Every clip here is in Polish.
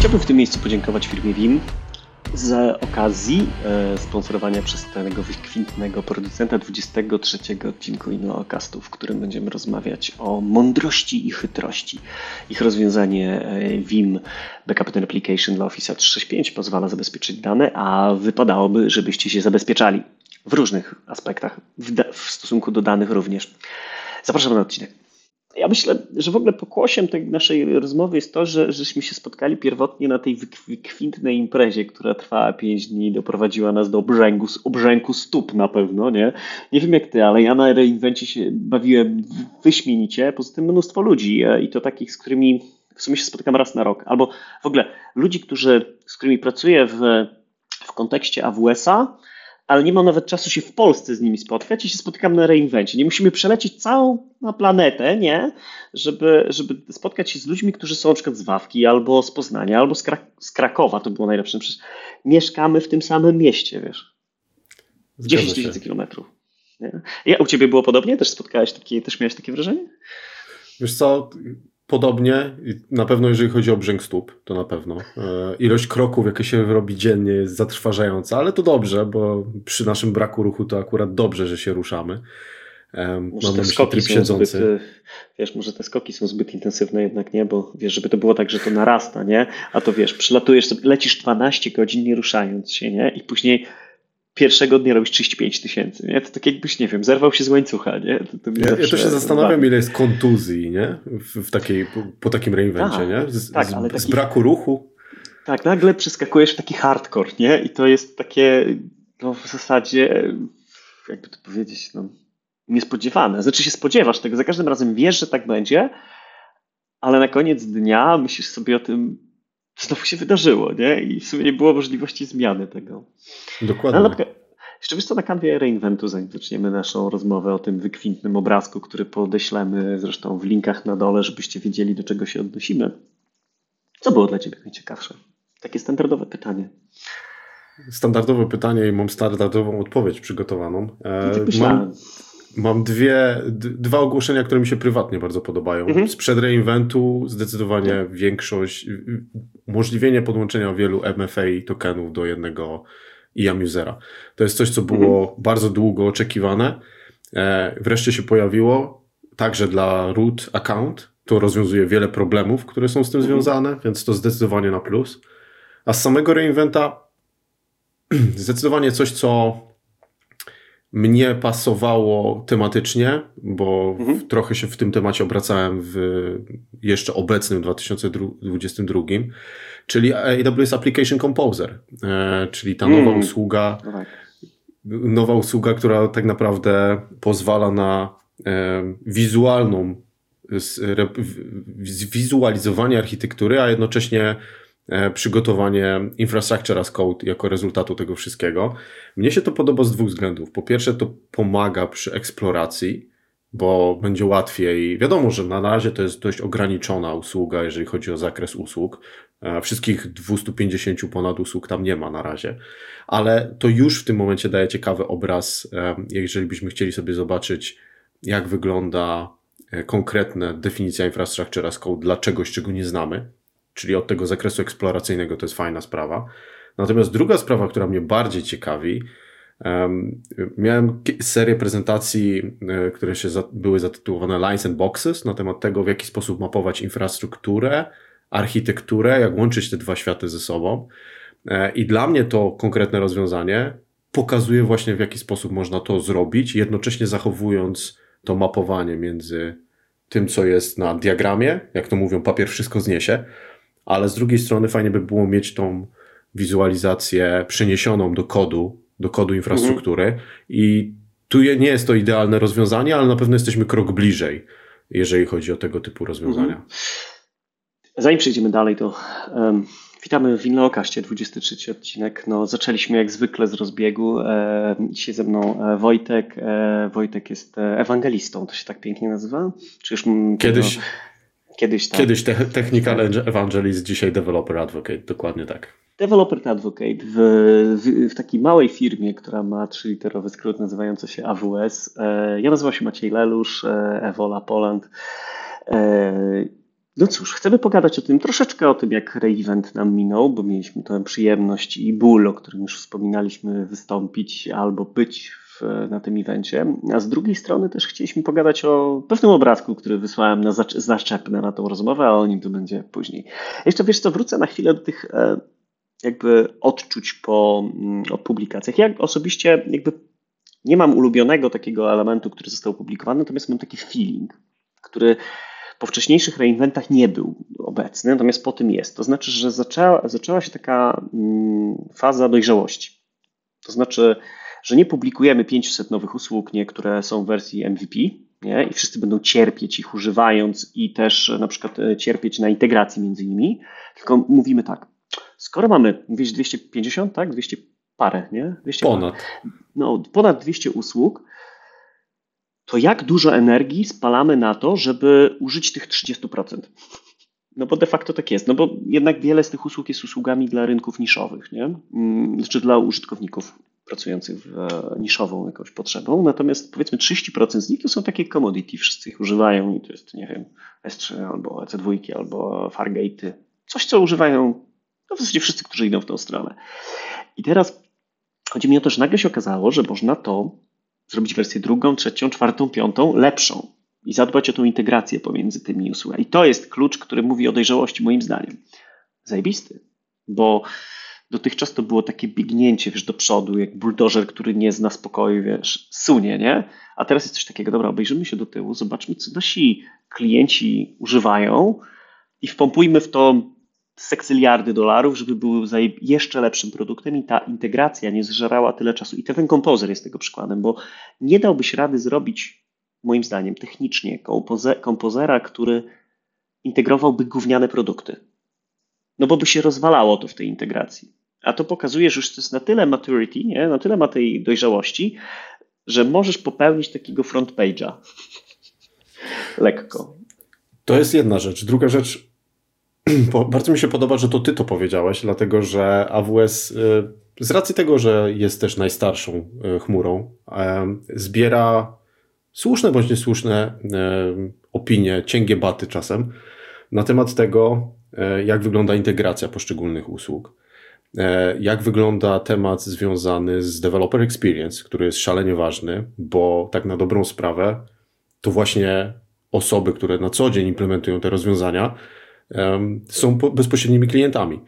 Chciałbym w tym miejscu podziękować firmie WIM z okazji e, sponsorowania przez tego wykwintnego producenta 23 odcinku Innocastu, w którym będziemy rozmawiać o mądrości i chytrości. Ich rozwiązanie e, VIM Backup and Application dla Office 365 pozwala zabezpieczyć dane, a wypadałoby, żebyście się zabezpieczali w różnych aspektach, w, w stosunku do danych również. Zapraszam na odcinek. Ja myślę, że w ogóle pokłosiem tej naszej rozmowy jest to, że żeśmy się spotkali pierwotnie na tej wykwintnej imprezie, która trwała 5 dni, doprowadziła nas do obrzęgu, obrzęku stóp na pewno, nie? Nie wiem jak ty, ale ja na reinwencie się bawiłem wyśmienicie, poza tym mnóstwo ludzi e, i to takich, z którymi w sumie się spotykam raz na rok, albo w ogóle ludzi, którzy, z którymi pracuję w, w kontekście AWS-a, ale nie mam nawet czasu się w Polsce z nimi spotkać i się spotykam na reinvencie. Nie musimy przelecieć całą na planetę, nie? Żeby, żeby spotkać się z ludźmi, którzy są na przykład z Wawki, albo z Poznania, albo z, Krak z Krakowa, to było najlepsze. Przecież mieszkamy w tym samym mieście, wiesz. 10 tysięcy kilometrów. Ja, u ciebie było podobnie? Też spotkałeś takie, też miałeś takie wrażenie? Wiesz co, Podobnie, na pewno jeżeli chodzi o brzęk stóp, to na pewno. E, ilość kroków, jakie się robi dziennie, jest zatrważająca, ale to dobrze, bo przy naszym braku ruchu to akurat dobrze, że się ruszamy. Może Mam te skoki są zbyt, e, wiesz, może te skoki są zbyt intensywne jednak, nie? Bo wiesz, żeby to było tak, że to narasta, nie? A to wiesz, przylatujesz lecisz 12 godzin nie ruszając się, nie? I później pierwszego dnia robisz 35 tysięcy, nie? To tak jakbyś, nie wiem, zerwał się z łańcucha, nie? To, to ja, ja to się zastanawiam, ile jest kontuzji, nie? W, w takiej, po, po takim reinvencie, nie? Z, tak, ale z, taki, z braku ruchu. Tak, nagle przeskakujesz w taki hardcore, nie? I to jest takie, no w zasadzie, jakby to powiedzieć, no niespodziewane. Znaczy się spodziewasz tego, za każdym razem wiesz, że tak będzie, ale na koniec dnia myślisz sobie o tym, znowu się wydarzyło, nie? I w sumie nie było możliwości zmiany tego. Dokładnie. No, jeszcze wiesz co, na kanwie reinventu, zanim zaczniemy naszą rozmowę o tym wykwintnym obrazku, który podeślemy zresztą w linkach na dole, żebyście wiedzieli, do czego się odnosimy. Co było dla Ciebie najciekawsze? Takie standardowe pytanie. Standardowe pytanie i mam standardową odpowiedź przygotowaną. E, mam, Mam dwie, dwa ogłoszenia, które mi się prywatnie bardzo podobają. Mhm. Sprzed reinventu zdecydowanie tak. większość, umożliwienie podłączenia wielu MFA tokenów do jednego IAM usera. To jest coś, co było mhm. bardzo długo oczekiwane. E, wreszcie się pojawiło, także dla root account. To rozwiązuje wiele problemów, które są z tym mhm. związane, więc to zdecydowanie na plus. A z samego reinventa zdecydowanie coś, co mnie pasowało tematycznie, bo mhm. trochę się w tym temacie obracałem w jeszcze obecnym 2022, czyli AWS Application Composer, e, czyli ta nowa mm. usługa, no tak. nowa usługa, która tak naprawdę pozwala na e, wizualną wizualizowanie architektury, a jednocześnie E, przygotowanie infrastructure as code jako rezultatu tego wszystkiego. Mnie się to podoba z dwóch względów. Po pierwsze, to pomaga przy eksploracji, bo będzie łatwiej. Wiadomo, że na razie to jest dość ograniczona usługa, jeżeli chodzi o zakres usług. E, wszystkich 250 ponad usług tam nie ma na razie, ale to już w tym momencie daje ciekawy obraz, e, jeżeli byśmy chcieli sobie zobaczyć, jak wygląda konkretna definicja infrastructure as code dla czegoś, czego nie znamy czyli od tego zakresu eksploracyjnego to jest fajna sprawa. Natomiast druga sprawa, która mnie bardziej ciekawi, miałem serię prezentacji, e, które się były zatytułowane Lines and Boxes na temat tego, w jaki sposób mapować infrastrukturę, architekturę, jak łączyć te dwa światy ze sobą. E, I dla mnie to konkretne rozwiązanie pokazuje właśnie, w jaki sposób można to zrobić, jednocześnie zachowując to mapowanie między tym, co jest na diagramie, jak to mówią, papier wszystko zniesie, ale z drugiej strony fajnie by było mieć tą wizualizację przeniesioną do kodu, do kodu infrastruktury mhm. i tu nie jest to idealne rozwiązanie, ale na pewno jesteśmy krok bliżej, jeżeli chodzi o tego typu rozwiązania. Mhm. Zanim przejdziemy dalej, to um, witamy w Inleokaście, 23 odcinek. No, zaczęliśmy jak zwykle z rozbiegu. E, dzisiaj ze mną e, Wojtek. E, Wojtek jest e, ewangelistą, to się tak pięknie nazywa? Czy już Kiedyś... Tego Kiedyś tak. Kiedyś te, Technical Evangelist, dzisiaj Developer Advocate, dokładnie tak. Developer Advocate w, w, w, takiej małej firmie, która ma trzyliterowy skrót nazywający się AWS. E, ja nazywam się Maciej Lelusz, e, Evola Poland. E, no cóż, chcemy pogadać o tym, troszeczkę o tym, jak Reevent nam minął, bo mieliśmy tę przyjemność i ból, o którym już wspominaliśmy, wystąpić albo być na tym evencie. A z drugiej strony też chcieliśmy pogadać o pewnym obrazku, który wysłałem na zaczepne na tą rozmowę, a o nim to będzie później. Jeszcze wiesz co, wrócę na chwilę do tych e, jakby odczuć po mm, o publikacjach. Ja osobiście jakby nie mam ulubionego takiego elementu, który został opublikowany, natomiast mam taki feeling, który po wcześniejszych reinventach nie był obecny, natomiast po tym jest. To znaczy, że zaczęła, zaczęła się taka mm, faza dojrzałości. To znaczy, że nie publikujemy 500 nowych usług, nie, które są w wersji MVP, nie, i wszyscy będą cierpieć ich używając i też na przykład e, cierpieć na integracji między nimi, tylko mówimy tak, skoro mamy, mówisz 250, tak, 200 parę, nie? 200 ponad. Parę. No, ponad 200 usług, to jak dużo energii spalamy na to, żeby użyć tych 30%? No bo de facto tak jest, no bo jednak wiele z tych usług jest usługami dla rynków niszowych, nie? Mm, znaczy dla użytkowników pracujących w e, niszową jakąś potrzebą, natomiast powiedzmy 30% z nich to są takie commodity, wszyscy ich używają i to jest, nie wiem, S3 albo EC2 albo Fargate, coś co używają no w zasadzie wszyscy, którzy idą w tą stronę. I teraz chodzi mi o to, że nagle się okazało, że można to zrobić wersję drugą, trzecią, czwartą, piątą, lepszą i zadbać o tą integrację pomiędzy tymi usługami. I to jest klucz, który mówi o dojrzałości moim zdaniem. Zajebisty, bo dotychczas to było takie biegnięcie, wiesz, do przodu, jak buldożer, który nie zna spokoju, wiesz, sunie, nie? A teraz jest coś takiego, dobra, obejrzymy się do tyłu, zobaczmy, co nasi klienci używają i wpompujmy w to seksyliardy dolarów, żeby był jeszcze lepszym produktem i ta integracja nie zżerała tyle czasu. I ten kompozer jest tego przykładem, bo nie dałbyś rady zrobić, moim zdaniem, technicznie kompozera, który integrowałby gówniane produkty. No bo by się rozwalało to w tej integracji. A to pokazuje, że już jest na tyle maturity, nie? na tyle ma tej dojrzałości, że możesz popełnić takiego front page'a. Lekko. To jest jedna rzecz. Druga rzecz, bardzo mi się podoba, że to ty to powiedziałeś, dlatego że AWS y, z racji tego, że jest też najstarszą y, chmurą, zbiera słuszne bądź niesłuszne opinie, cięgie baty czasem na temat tego, jak wygląda integracja poszczególnych usług. E, jak wygląda temat związany z developer experience, który jest szalenie ważny, bo tak na dobrą sprawę to właśnie osoby, które na co dzień implementują te rozwiązania, są bezpośrednimi klientami.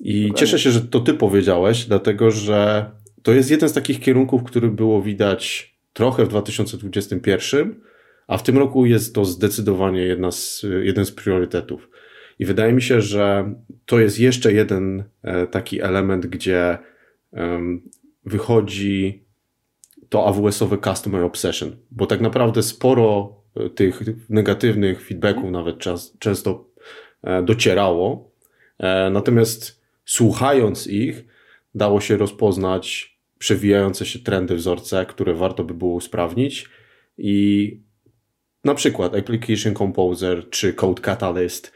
I Dokładnie. cieszę się, że to ty powiedziałeś, dlatego że to jest jeden z takich kierunków, który było widać trochę w 2021, a w tym roku jest to zdecydowanie jedna z, jeden z priorytetów. I wydaje mi się, że to jest jeszcze jeden e, taki element, gdzie wychodzi to AWS-owe Customer Obsession, bo tak naprawdę sporo e, tych negatywnych feedbacków nawet czas, często E, docierało. Natomiast słuchając ich, dało się rozpoznać przewijające się trendy, wzorce, które warto by było usprawnić i na przykład Application Composer czy Code Catalyst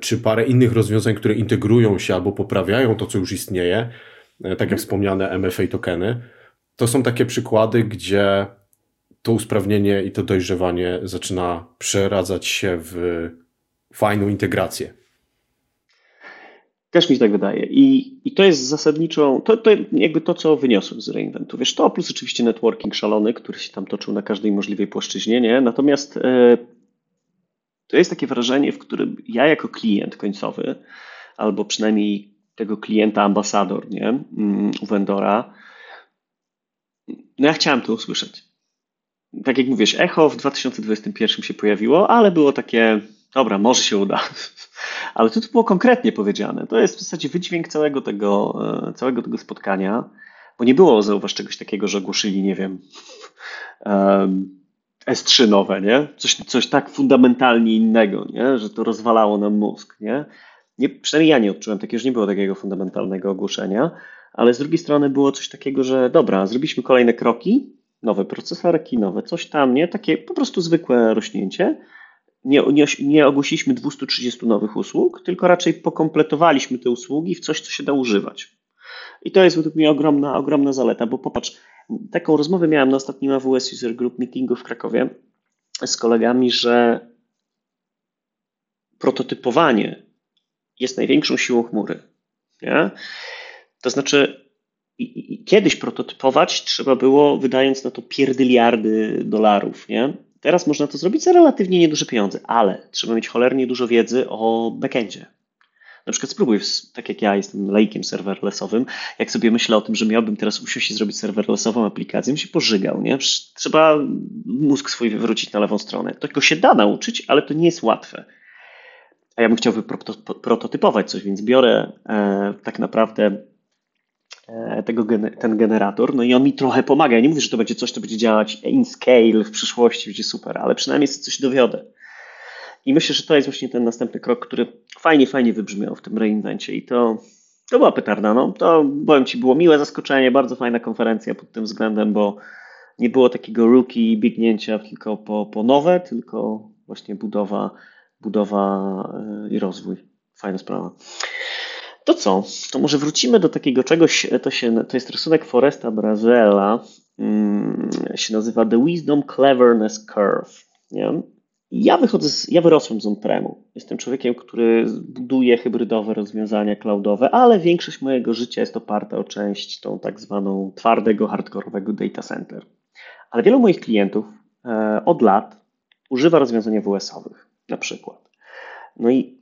czy parę innych rozwiązań, które integrują się albo poprawiają to, co już istnieje, tak jak wspomniane MFA tokeny, to są takie przykłady, gdzie to usprawnienie i to dojrzewanie zaczyna przeradzać się w fajną integrację. Też mi się tak wydaje. I, I to jest zasadniczo, to, to jakby to, co wyniosłem z reinventu. Wiesz, to plus oczywiście networking szalony, który się tam toczył na każdej możliwej płaszczyźnie, nie? Natomiast e, to jest takie wrażenie, w którym ja jako klient końcowy, albo przynajmniej tego klienta ambasador, nie? Mm, u vendora, no ja chciałem to usłyszeć. Tak jak mówisz, echo w 2021 się pojawiło, ale było takie dobra, może się uda. Ale tu to było konkretnie powiedziane. To jest w zasadzie wydźwięk całego tego, e, całego tego spotkania, bo nie było, zauważ, czegoś takiego, że ogłosili, nie wiem, S3 nowe, nie? Coś, coś tak fundamentalnie innego, nie? Że to rozwalało nam mózg, nie? nie? Przynajmniej ja nie odczułem takiego, że nie było takiego fundamentalnego ogłoszenia, ale z drugiej strony było coś takiego, że dobra, zrobiliśmy kolejne kroki, nowe procesorki, nowe coś tam, nie? Takie po prostu zwykłe rośnięcie, nie, nie, nie ogłosiliśmy 230 nowych usług, tylko raczej pokompletowaliśmy te usługi w coś, co się da używać. I to jest według mnie ogromna, ogromna zaleta, bo popatrz, taką rozmowę miałem na ostatnim AWS User Group meetingu w Krakowie z kolegami, że prototypowanie jest największą siłą chmury. Nie? To znaczy, kiedyś prototypować trzeba było, wydając na to pierdyliardy dolarów. Nie? Teraz można to zrobić za relatywnie nieduże pieniądze, ale trzeba mieć cholernie dużo wiedzy o backendzie. Na przykład spróbuj, tak jak ja jestem lejkiem serverlessowym, jak sobie myślę o tym, że miałbym teraz usiąść i zrobić serverlessową aplikację, bym się pożygał, nie? Trzeba mózg swój wywrócić na lewą stronę. Tego się da nauczyć, ale to nie jest łatwe. A ja bym chciał prototypować coś, więc biorę e, tak naprawdę e, tego, ten generator, no i on mi trochę pomaga. Ja nie mówię, że to będzie coś, co będzie działać in scale w przyszłości, będzie super, ale przynajmniej coś dowiodę. I myślę, że to jest właśnie ten następny krok, który fajnie, fajnie wybrzmiał w tym reinvencie i to, to była petarda. No. To, powiem Ci, było miłe zaskoczenie, bardzo fajna konferencja pod tym względem, bo nie było takiego rookie biegnięcia tylko po, po nowe, tylko właśnie budowa, budowa e, i rozwój. Fajna sprawa. To co? To może wrócimy do takiego czegoś, to, się, to jest rysunek Foresta Brazela, hmm, się nazywa The Wisdom Cleverness Curve. Nie? Ja wychodzę, z, ja wyrosłem z on-premu. Jestem człowiekiem, który buduje hybrydowe rozwiązania cloudowe, ale większość mojego życia jest oparta o część tą tak zwaną twardego, hardkorowego data center. Ale wielu moich klientów e, od lat używa rozwiązań WS-owych, na przykład. No i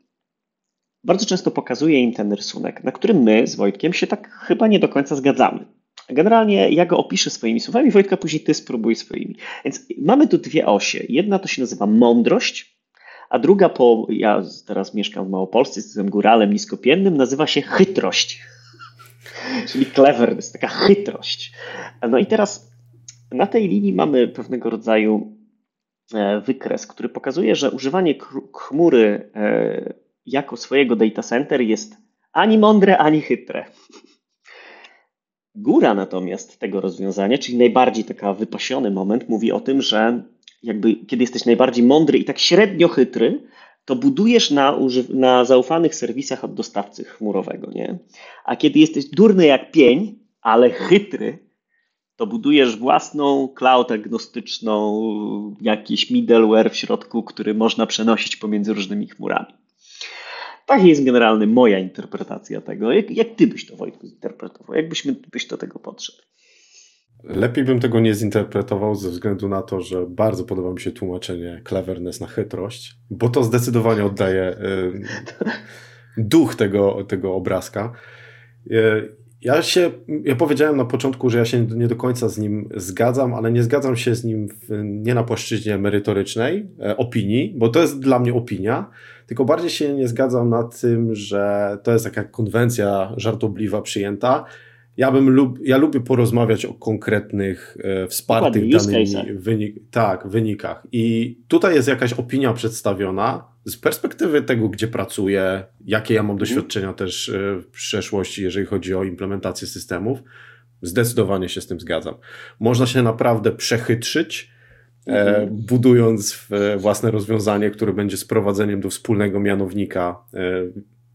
bardzo często pokazuję im ten rysunek, na którym my z Wojtkiem się tak chyba nie do końca zgadzamy. Generalnie ja go opiszę swoimi słowami, Wojtka później ty spróbuj swoimi. Więc mamy tu dwie osie. Jedna to się nazywa mądrość, a druga po, ja teraz mieszkam w Małopolsce, jestem góralem niskopiennym, nazywa się chytrość. Czyli cleverness, taka chytrość. No i teraz na tej linii mamy pewnego rodzaju e, wykres, który pokazuje, że używanie chmury e, jako swojego data center jest ani mądre, ani chytre. Góra natomiast tego rozwiązania, czyli najbardziej taka wypasiony moment, mówi o tym, że jakby kiedy jesteś najbardziej mądry i tak średnio chytry, to budujesz na, na zaufanych serwisach od dostawcy chmurowego, nie? A kiedy jesteś durny jak pień, ale chytry, to budujesz własną cloud agnostyczną, jakiś middleware w środku, który można przenosić pomiędzy różnymi chmurami. Tak jest generalnie moja interpretacja tego. Jak, jak ty byś to, Wojtku, zinterpretował? Jak byś, byś do tego podszedł? Lepiej bym tego nie zinterpretował ze względu na to, że bardzo podoba mi się tłumaczenie cleverness na chytrość, bo to zdecydowanie oddaje y, duch tego, tego obrazka. Y, ja się, ja powiedziałem na początku, że ja się nie do końca z nim zgadzam, ale nie zgadzam się z nim w, nie na płaszczyźnie merytorycznej e, opinii, bo to jest dla mnie opinia, tylko bardziej się nie zgadzam na tym, że to jest taka konwencja żartobliwa przyjęta. Ja bym lub, ja lubię porozmawiać o konkretnych, e, wspartych danymi wynik, tak, wynikach. I tutaj jest jakaś opinia przedstawiona z perspektywy tego, gdzie pracuję, jakie ja mam doświadczenia też e, w przeszłości, jeżeli chodzi o implementację systemów. Zdecydowanie się z tym zgadzam. Można się naprawdę przechytrzyć, E, mhm. budując własne rozwiązanie, które będzie sprowadzeniem do wspólnego mianownika e,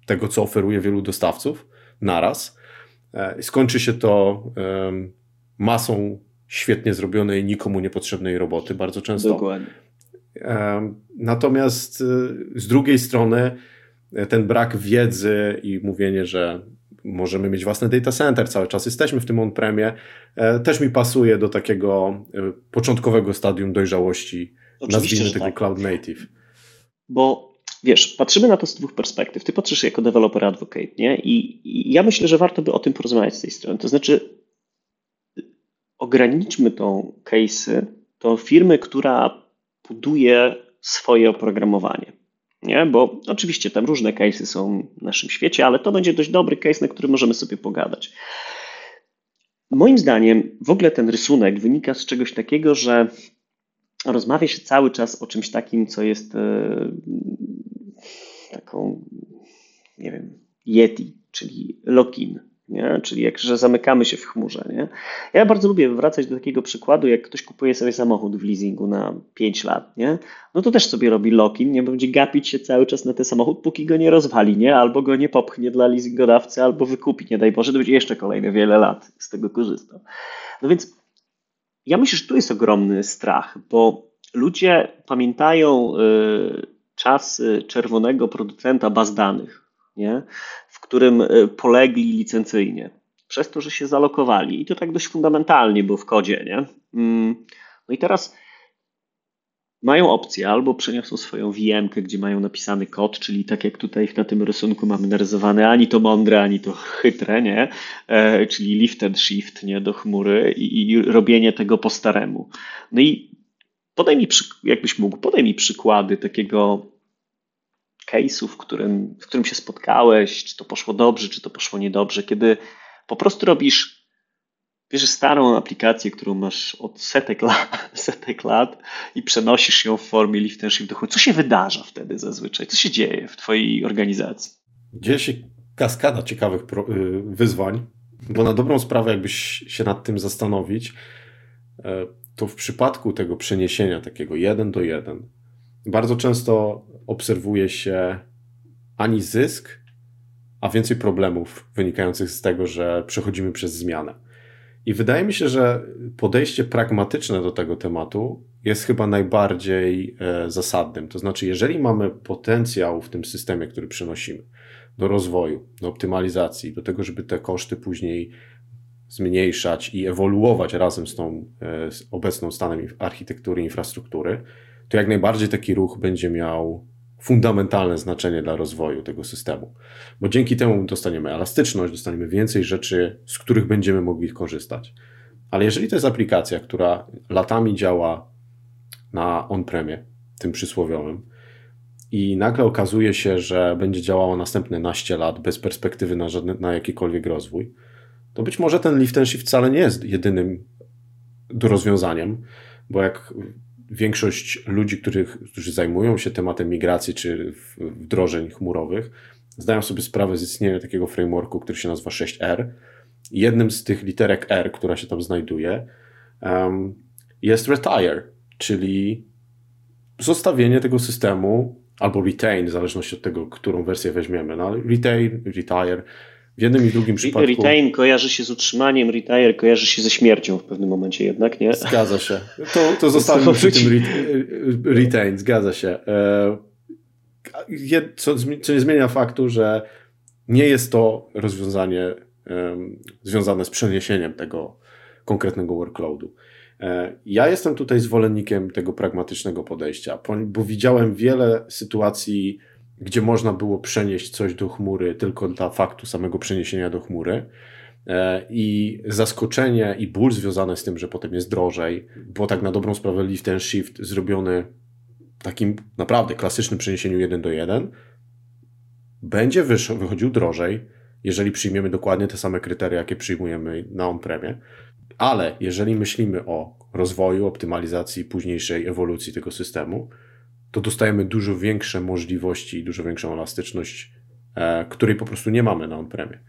tego, co oferuje wielu dostawców naraz. E, skończy się to masą świetnie zrobionej, nikomu niepotrzebnej roboty, bardzo często. Dokładnie. Natomiast z drugiej strony ten brak wiedzy i mówienie, że możemy mieć własny data center, cały czas jesteśmy w tym on-premie, e, też mi pasuje do takiego e, początkowego stadium dojrzałości, Oczywiście, nazwijmy tego tak. cloud native. Bo wiesz, patrzymy na to z dwóch perspektyw. Ty patrzysz jako developer advocate, nie? I, I, ja myślę, że warto by o tym porozmawiać z tej strony. To znaczy, ograniczmy tą case'y do firmy, która buduje swoje oprogramowanie. Nie? Bo oczywiście tam różne case'y są w naszym świecie, ale to będzie dość dobry case, na który możemy sobie pogadać. Moim zdaniem w ogóle ten rysunek wynika z czegoś takiego, że rozmawia się cały czas o czymś takim, co jest e, taką, nie wiem, Yeti, czyli lock-in nie? czyli jak, że zamykamy się w chmurze. Nie? Ja bardzo lubię wracać do takiego przykładu, jak ktoś kupuje sobie samochód w leasingu na 5 lat, nie? no to też sobie robi lock-in, nie będzie gapić się cały czas na ten samochód, póki go nie rozwali, nie? albo go nie popchnie dla leasingodawcy, albo wykupi, nie daj Boże, to będzie jeszcze kolejne wiele lat z tego korzystał. No więc ja myślę, że tu jest ogromny strach, bo ludzie pamiętają yy, czas czerwonego producenta baz danych, nie? w którym polegli licencyjnie. Przez to, że się zalokowali. I to tak dość fundamentalnie było w kodzie. Nie? Mm, no i teraz mają opcję albo przeniosą swoją VM, gdzie mają napisany kod, czyli tak jak tutaj na tym rysunku mamy narysowane ani to mądre, ani to chytre, nie? E, czyli lift and shift nie? do chmury i, i robienie tego po staremu. No i podaj mi, jakbyś mógł, podaj mi przykłady takiego case'u, w którym, w którym się spotkałeś, czy to poszło dobrze, czy to poszło niedobrze, kiedy po prostu robisz bierzesz starą aplikację, którą masz od setek lat, setek lat i przenosisz ją w formie lift and shift do chmury. Co się wydarza wtedy zazwyczaj? Co się dzieje w twojej organizacji? Dzieje się kaskada ciekawych y, wyzwań, bo na dobrą sprawę jakbyś się nad tym zastanowić, e, to w przypadku tego przeniesienia takiego jeden do jeden bardzo często obserwuje się ani zysk, a więcej problemów wynikających z tego, że przechodzimy przez zmianę. I wydaje mi się, że podejście pragmatyczne do tego tematu jest chyba najbardziej e, zasadnym. To znaczy, jeżeli mamy potencjał w tym systemie, który przynosimy do rozwoju, do optymalizacji, do tego, żeby te koszty później zmniejszać i ewoluować razem z tą e, z obecną stanem architektury, infrastruktury, to jak najbardziej taki ruch będzie miał fundamentalne znaczenie dla rozwoju tego systemu. Bo dzięki temu dostaniemy elastyczność, dostaniemy więcej rzeczy, z których będziemy mogli korzystać. Ale jeżeli to jest aplikacja, która latami działa na on-premie, tym przysłowiowym, i nagle okazuje się, że będzie działała następne naście lat bez perspektywy na, żadny, na jakikolwiek rozwój, to być może ten lift and shift wcale nie jest jedynym rozwiązaniem, bo jak większość ludzi, których, którzy zajmują się tematem migracji czy wdrożeń chmurowych, zdają sobie sprawę z istnienia takiego frameworku, który się nazywa 6R. Jednym z tych literek R, która się tam znajduje, um, jest retire, czyli zostawienie tego systemu albo retain, w zależności od tego, którą wersję weźmiemy. No, retain, retire w jednym i drugim przypadku. Retain kojarzy się z utrzymaniem, retire kojarzy się ze śmiercią w pewnym momencie jednak, nie? Zgadza się. To, to zostawmy przy tym retain, zgadza się. E, co, co nie zmienia faktu, że nie jest to rozwiązanie związane z przeniesieniem tego konkretnego workloadu. E, ja jestem tutaj zwolennikiem tego pragmatycznego podejścia, bo widziałem wiele sytuacji gdzie można było przenieść coś do chmury tylko dla faktu samego przeniesienia do chmury. E, I zaskoczenie i ból związane z tym, że potem jest drożej, bo tak na dobrą sprawę lift and shift zrobiony takim naprawdę klasycznym przeniesieniu 1 do 1 będzie wychodził drożej, jeżeli przyjmiemy dokładnie te same kryteria, jakie przyjmujemy na on-premie. Ale jeżeli myślimy o rozwoju, optymalizacji, późniejszej ewolucji tego systemu, to dostajemy dużo większe możliwości i dużo większą elastyczność, e, której po prostu nie mamy na on-premie.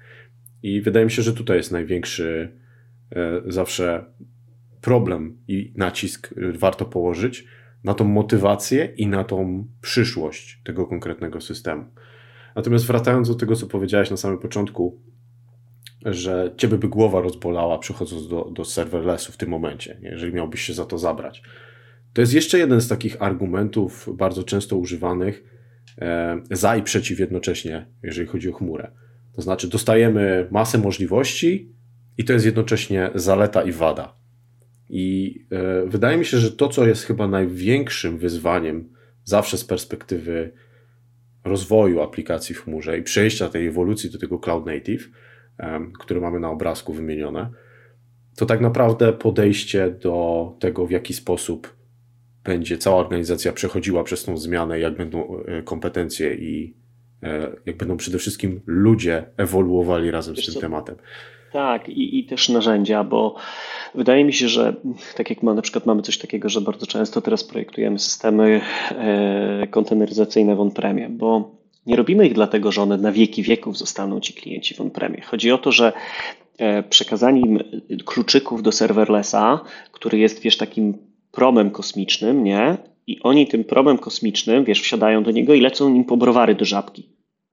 I wydaje mi się, że tutaj jest największy e, zawsze problem i nacisk e, warto położyć na tą motywację i na tą przyszłość tego konkretnego systemu. Natomiast wracając do tego, co powiedziałeś na samym początku, że ciebie by głowa rozbolała przechodząc do, do serverlessu w tym momencie, jeżeli miałbyś się za to zabrać to jest jeszcze jeden z takich argumentów bardzo często używanych e, za i przeciw jednocześnie, jeżeli chodzi o chmurę. To znaczy, dostajemy masę możliwości i to jest jednocześnie zaleta i wada. I e, wydaje mi się, że to, co jest chyba największym wyzwaniem zawsze z perspektywy rozwoju aplikacji w chmurze i przejścia tej ewolucji do tego cloud native, e, które mamy na obrazku wymienione, to tak naprawdę podejście do tego, w jaki sposób będzie cała organizacja przechodziła przez tą zmianę, jak będą e, kompetencje i e, jak będą przede wszystkim ludzie ewoluowali razem Wiesz z tym co? tematem. Tak, i, i też narzędzia, bo wydaje mi się, że tak jak ma, na przykład mamy coś takiego, że bardzo często teraz projektujemy systemy e, konteneryzacyjne w on-premie, bo nie robimy ich dlatego, że one na wieki wieków zostaną ci klienci w on-premie. Chodzi o to, że przekazanie im kluczyków do serverlessa, który jest, wiesz, takim promem kosmicznym, nie? I oni tym promem kosmicznym, wiesz, wsiadają do niego i lecą nim po browary do żabki,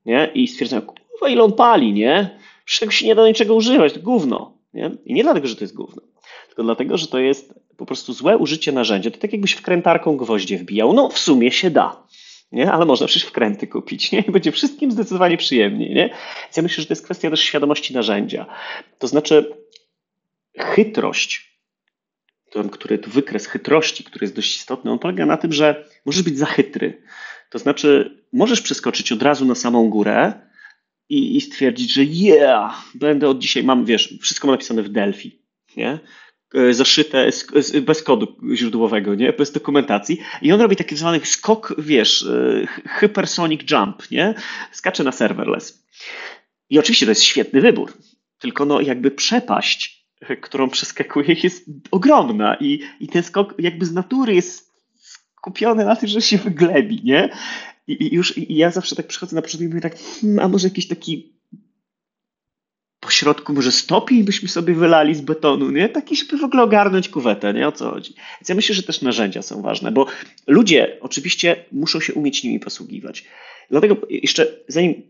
nie? I stwierdzają, kurwa, ile on pali, nie? Przecież się nie da niczego używać, to gówno, nie? I nie dlatego, że to jest gówno, tylko dlatego, że to jest po prostu złe użycie narzędzia. To tak jakbyś wkrętarką gwoździe wbijał. No, w sumie się da, nie? ale można przecież wkręty kupić nie? i będzie wszystkim zdecydowanie przyjemniej. Nie? Więc ja myślę, że to jest kwestia też świadomości narzędzia. To znaczy chytrość, który wykres chytrości, który jest dość istotny, on polega na tym, że możesz być za chytry. To znaczy możesz przeskoczyć od razu na samą górę i, i stwierdzić, że yeah, będę od dzisiaj, mam, wiesz, wszystko mam napisane w Delphi, nie? E, zaszyte bez kodu źródłowego, nie? bez dokumentacji. I on robi taki zwany skok, wiesz, e, hypersonic jump, nie? Skacze na serverless. I oczywiście to jest świetny wybór, tylko no jakby przepaść, którą przeskakuje jest ogromna i, i ten skok jakby z natury jest skupiony na tym, że się wyglebi, nie? I, i już i ja zawsze tak przychodzę na początek i mówię tak, hmm, a może jakiś taki po środku może stopień byśmy sobie wylali z betonu, nie? Taki, żeby w ogóle ogarnąć kuwetę, nie? O co chodzi? Więc ja myślę, że też narzędzia są ważne, bo ludzie oczywiście muszą się umieć nimi posługiwać. Dlatego jeszcze zanim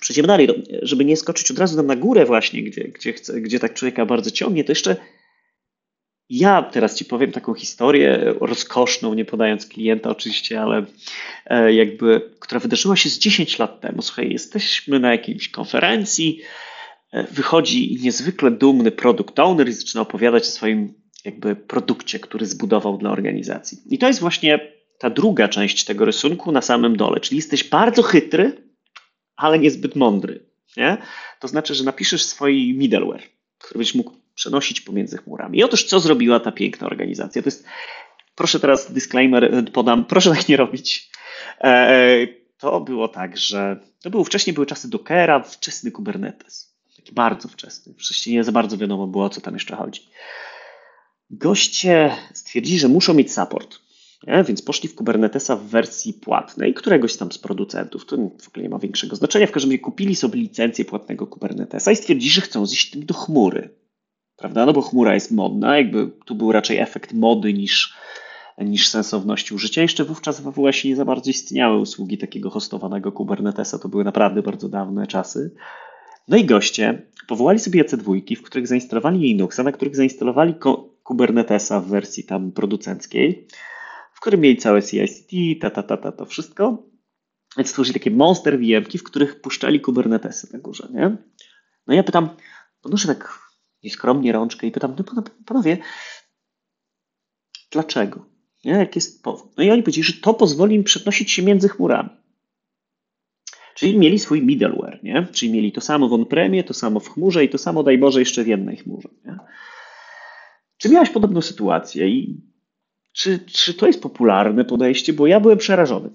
przejdziemy dalej, żeby nie skoczyć od razu na górę właśnie, gdzie, gdzie, chce, gdzie tak człowieka bardzo ciągnie, to jeszcze ja teraz Ci powiem taką historię rozkoszną, nie podając klienta oczywiście, ale e, jakby, która wydarzyła się z 10 lat temu. Słuchaj, jesteśmy na jakiejś konferencji, E, wychodzi niezwykle dumny produkt owner i zaczyna opowiadać o swoim jakby produkcie, który zbudował dla organizacji. I to jest właśnie ta druga część tego rysunku na samym dole, czyli jesteś bardzo chytry, ale niezbyt mądry. Nie? To znaczy, że napiszesz swój middleware, który byś mógł przenosić pomiędzy chmurami. I otóż co zrobiła ta piękna organizacja? To jest, proszę teraz disclaimer e, podam, proszę tak nie robić. E, to było tak, że to było wcześniej były czasy Dockera, wczesny Kubernetes taki bardzo wczesny. Wcześniej nie za bardzo wiadomo było, o co tam jeszcze chodzi. Goście stwierdzili, że muszą mieć support. Nie? Więc poszli w Kubernetesa w wersji płatnej, któregoś tam z producentów. To w ogóle nie ma większego znaczenia. W każdym razie kupili sobie licencję płatnego Kubernetesa i stwierdzili, że chcą zjeść tym do chmury. Prawda? No bo chmura jest modna, jakby tu był raczej efekt mody niż, niż sensowności użycia. Jeszcze wówczas w AWS nie za bardzo istniały usługi takiego hostowanego Kubernetesa. To były naprawdę bardzo dawne czasy. No i goście powołali sobie EC2, w których zainstalowali Linuxa, na których zainstalowali Kubernetesa w wersji tam producenckiej, w którym mieli całe CICD, ta, ta, ta, ta, to wszystko. Więc stworzyli takie monster VMki, w których puszczali Kubernetesy na górze, nie? No ja pytam, podnoszę tak nieskromnie rączkę i pytam, no panowie, dlaczego? Nie? Jaki jest powód? No i oni powiedzieli, że to pozwoli im przenosić się między chmurami. Czyli mieli swój middleware, nie? Czyli mieli to samo w on-premie, to samo w chmurze i to samo, daj Boże, jeszcze w jednej chmurze. Nie? Czy miałeś podobną sytuację i czy, czy to jest popularne podejście? Bo ja byłem przerażony.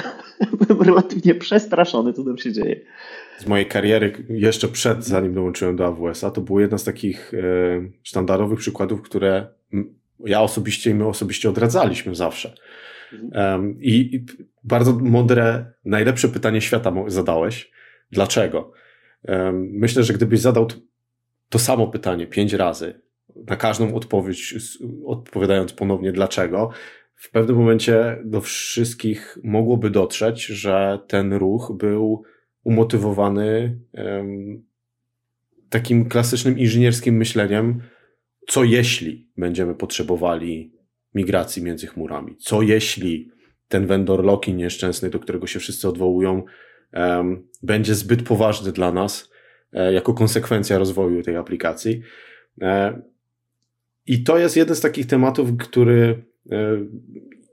byłem relatywnie przestraszony, co tam się dzieje. Z mojej kariery, jeszcze przed, zanim dołączyłem do AWS-a, to było jedna z takich e, sztandarowych przykładów, które ja osobiście i my osobiście odradzaliśmy zawsze. Um, i, I bardzo mądre, najlepsze pytanie świata zadałeś. Dlaczego? Um, myślę, że gdybyś zadał to, to samo pytanie pięć razy, na każdą odpowiedź odpowiadając ponownie dlaczego, w pewnym momencie do wszystkich mogłoby dotrzeć, że ten ruch był umotywowany um, takim klasycznym inżynierskim myśleniem, co jeśli będziemy potrzebowali migracji między chmurami. Co jeśli ten vendor lock-in nieszczęsny, do którego się wszyscy odwołują, um, będzie zbyt poważny dla nas e, jako konsekwencja rozwoju tej aplikacji. E, I to jest jeden z takich tematów, który e,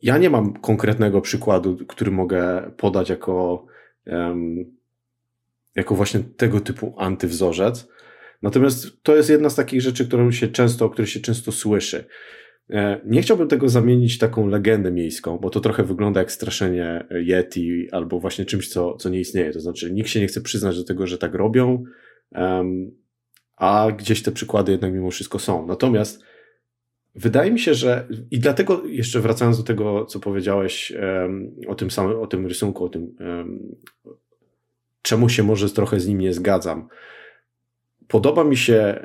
ja nie mam konkretnego przykładu, który mogę podać jako, jako właśnie tego typu antywzorzec. Natomiast to jest jedna z takich rzeczy, którą się często, o której się często słyszy. E, nie chciałbym tego zamienić taką legendę miejską, bo to trochę wygląda jak straszenie Yeti albo właśnie czymś, co, co nie istnieje. To znaczy, nikt się nie chce przyznać do tego, że tak robią, a gdzieś te przykłady jednak mimo wszystko są. Natomiast wydaje mi się, że i dlatego jeszcze wracając do tego, co powiedziałeś um, o tym samym, o tym rysunku, o tym, um, czemu się może trochę z nim nie zgadzam. Podoba mi się,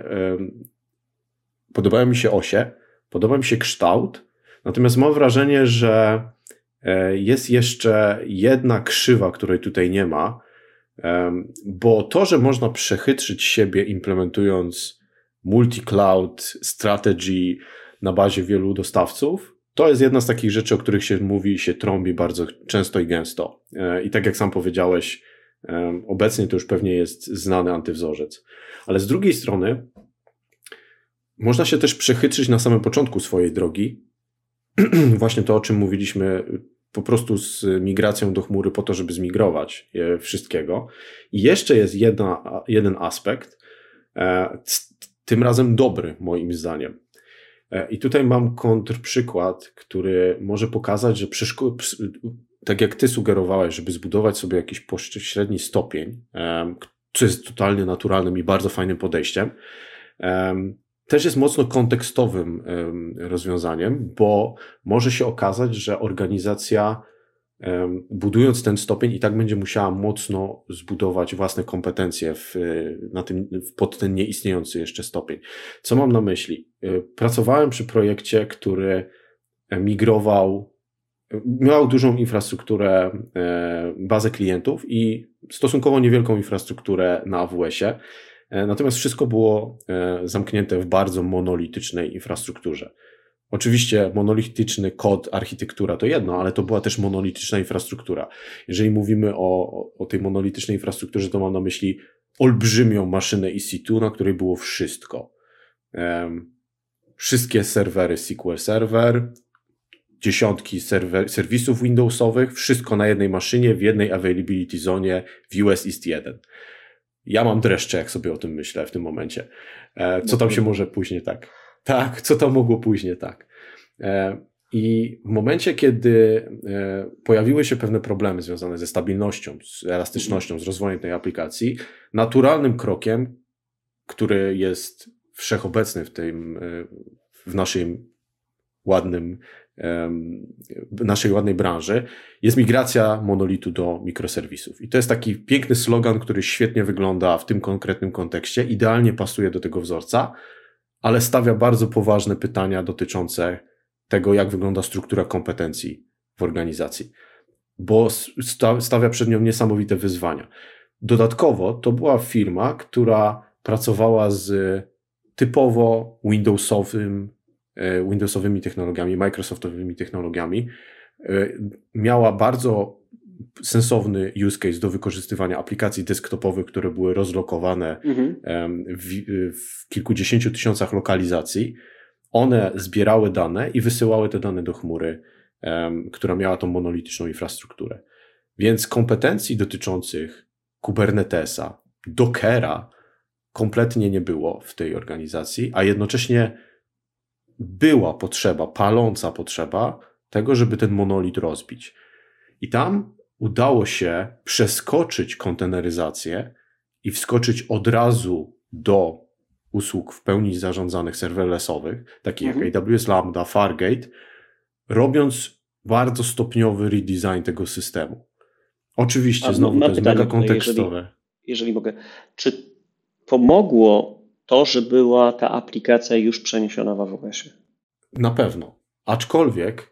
podobają mi się osie, Podoba mi się kształt, natomiast mam wrażenie, że e, jest jeszcze jedna krzywa, której tutaj nie ma, bo to, że można przechytrzyć siebie implementując multi-cloud strategy na bazie wielu dostawców, to jest jedna z takich rzeczy, o których się mówi, się trąbi bardzo często i gęsto. E, I tak jak sam powiedziałeś, obecnie to już pewnie jest znany antywzorzec. Ale z drugiej strony, można się też przechytrzyć na samym początku swojej drogi. Właśnie to, o czym mówiliśmy, po prostu z migracją do chmury po to, żeby zmigrować wszystkiego. I jeszcze jest jedna, jeden aspekt, e, tym razem dobry, moim zdaniem. E, I tutaj mam kontrprzykład, który może pokazać, że tak jak ty sugerowałeś, żeby zbudować sobie jakiś średni stopień, co jest totalnie naturalnym i bardzo fajnym podejściem, też jest mocno kontekstowym rozwiązaniem, bo może się okazać, że organizacja budując ten stopień i tak będzie musiała mocno zbudować własne kompetencje w, na tym, pod ten nieistniejący jeszcze stopień. Co mam na myśli? E, pracowałem przy projekcie, który migrował, miał dużą infrastrukturę, e, bazę klientów i stosunkowo niewielką infrastrukturę na AWS-ie. E, natomiast wszystko było zamknięte w bardzo monolitycznej infrastrukturze. Oczywiście monolityczny kod, architektura to jedno, ale to była też monolityczna infrastruktura. Jeżeli mówimy o, o tej monolitycznej infrastrukturze, to mam na myśli olbrzymią maszynę EC2, na której było wszystko. Um, wszystkie serwery SQL Server, dziesiątki serwer, serwisów Windowsowych, wszystko na jednej maszynie, w jednej availability zone w US East 1. Ja mam dreszcze, jak sobie o tym myślę w tym momencie. E, co tam się może później tak tak, co to mogło później, tak. E, I w momencie, kiedy e, pojawiły się pewne problemy związane ze stabilnością, z elastycznością, z rozwojem tej aplikacji, naturalnym krokiem, który jest wszechobecny w, tym, e, w naszym ładnym, naszej ładnej branży, jest migracja monolitu do mikroserwisów. I to jest taki piękny slogan, który świetnie wygląda w tym konkretnym kontekście, idealnie pasuje do tego wzorca, ale stawia bardzo poważne pytania dotyczące tego, jak wygląda struktura kompetencji w organizacji, bo stawia przed nią niesamowite wyzwania. Dodatkowo to była firma, która pracowała z typowo Windowsowym, e, Windowsowymi technologiami, Microsoftowymi technologiami. E, miała bardzo sensowny use case do wykorzystywania aplikacji desktopowych, które były rozlokowane mhm. w, w kilkudziesięciu tysiącach lokalizacji. One zbierały dane i wysyłały te dane do chmury, która miała tą monolityczną infrastrukturę. Więc kompetencji dotyczących Kubernetesa, Dockera kompletnie nie było w tej organizacji, a jednocześnie była potrzeba, paląca potrzeba tego, żeby ten monolit rozbić. I tam udało się przeskoczyć konteneryzację i wskoczyć od razu do usług w pełni zarządzanych serverlessowych, takich mhm. jak AWS Lambda, Fargate, robiąc bardzo stopniowy redesign tego systemu. Oczywiście, A, znowu to jest pytanie, mega kontekstowe. Jeżeli, jeżeli mogę, czy pomogło to, że była ta aplikacja już przeniesiona w AWS-ie? Na pewno. Aczkolwiek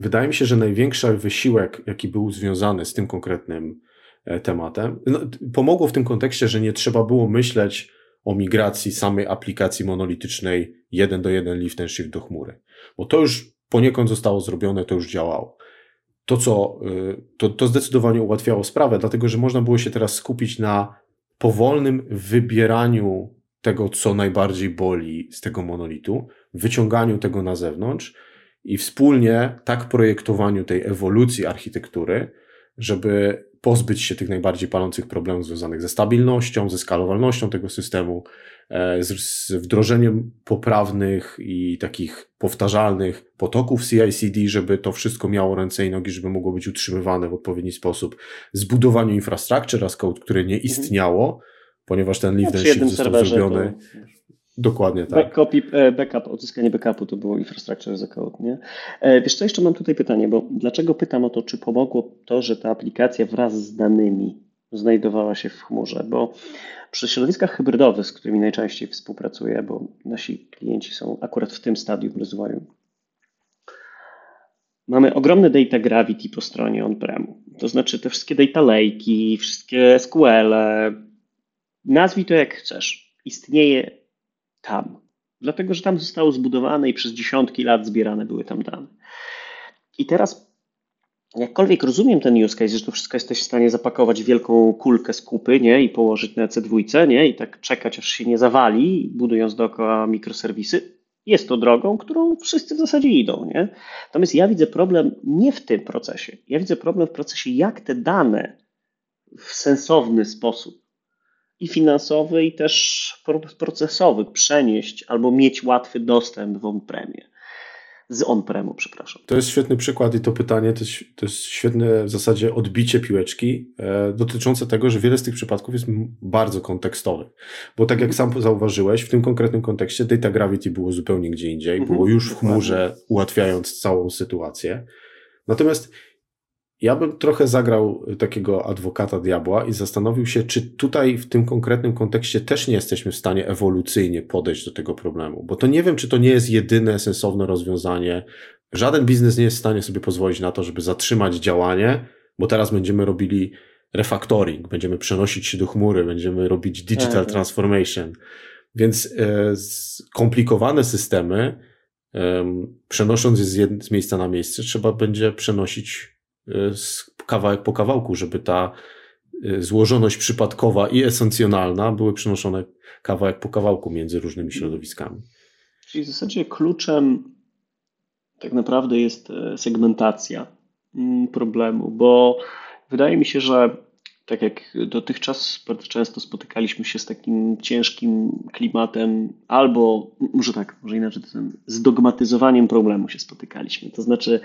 Wydaje mi się, że największy wysiłek, jaki był związany z tym konkretnym e, tematem, no, pomogło w tym kontekście, że nie trzeba było myśleć o migracji samej aplikacji monolitycznej jeden do jeden lift and shift do chmury. Bo to już poniekąd zostało zrobione, to już działało. To, co, y, to, to zdecydowanie ułatwiało sprawę, dlatego że można było się teraz skupić na powolnym wybieraniu tego, co najbardziej boli z tego monolitu, wyciąganiu tego na zewnątrz i wspólnie tak projektowaniu tej ewolucji architektury, żeby pozbyć się tych najbardziej palących problemów związanych ze stabilnością, ze skalowalnością tego systemu, e, z, wdrożeniem poprawnych i takich powtarzalnych potoków CI/CD, żeby to wszystko miało ręce i nogi, żeby mogło być utrzymywane w odpowiedni sposób, zbudowaniu infrastructure as code, które nie mhm. istniało, ponieważ ten lift no, został zrobiony. To Dokładnie tak. Backup, e, backup, odzyskanie backupu to było infrastructure as a code, nie? E, wiesz co, jeszcze mam tutaj pytanie, bo dlaczego pytam o to, czy pomogło to, że ta aplikacja wraz z danymi znajdowała się w chmurze, bo przy środowiskach hybrydowych, z którymi najczęściej współpracuję, bo nasi klienci są akurat w tym stadium rozwoju, mamy ogromne data gravity po stronie on-premu. To znaczy te wszystkie data lake'i, wszystkie SQL, -e, nazwij to jak chcesz. Istnieje tam. dlatego że tam zostało zbudowane i przez dziesiątki lat zbierane były tam dane. I teraz jakkolwiek rozumiem ten use case, że to wszystko jesteś w stanie zapakować w wielką kulkę z kupy nie? i położyć na C2 nie? i tak czekać, aż się nie zawali, budując dookoła mikroserwisy, jest to drogą, którą wszyscy w zasadzie idą. Nie? Natomiast ja widzę problem nie w tym procesie. Ja widzę problem w procesie, jak te dane w sensowny sposób i finansowy, i też procesowy przenieść albo mieć łatwy dostęp w on-premie z on-premu, przepraszam. To jest świetny przykład i to pytanie to jest, to jest świetne w zasadzie odbicie piłeczki e, dotyczące tego, że wiele z tych przypadków jest bardzo kontekstowych. Bo tak jak sam zauważyłeś, w tym konkretnym kontekście Data Gravity było zupełnie gdzie indziej, mhm. było już w chmurze, ułatwiając całą sytuację. Natomiast ja bym trochę zagrał takiego adwokata diabła i zastanowił się, czy tutaj w tym konkretnym kontekście też nie jesteśmy w stanie ewolucyjnie podejść do tego problemu. Bo to nie wiem, czy to nie jest jedyne sensowne rozwiązanie. Żaden biznes nie jest w stanie sobie pozwolić na to, żeby zatrzymać działanie, bo teraz będziemy robili refactoring, będziemy przenosić się do chmury, będziemy robić digital tak. transformation. Więc e, skomplikowane systemy, e, przenosząc je z, z miejsca na miejsce, trzeba będzie przenosić kawałek po kawałku, żeby ta y, złożoność przypadkowa i esencjonalna były przenoszone kawałek po kawałku między różnymi środowiskami. Czyli w zasadzie kluczem tak naprawdę jest e, segmentacja mm, problemu, bo wydaje mi się, że tak jak dotychczas bardzo często spotykaliśmy się z takim ciężkim klimatem, albo może tak, może inaczej, z dogmatyzowaniem problemu się spotykaliśmy. To znaczy,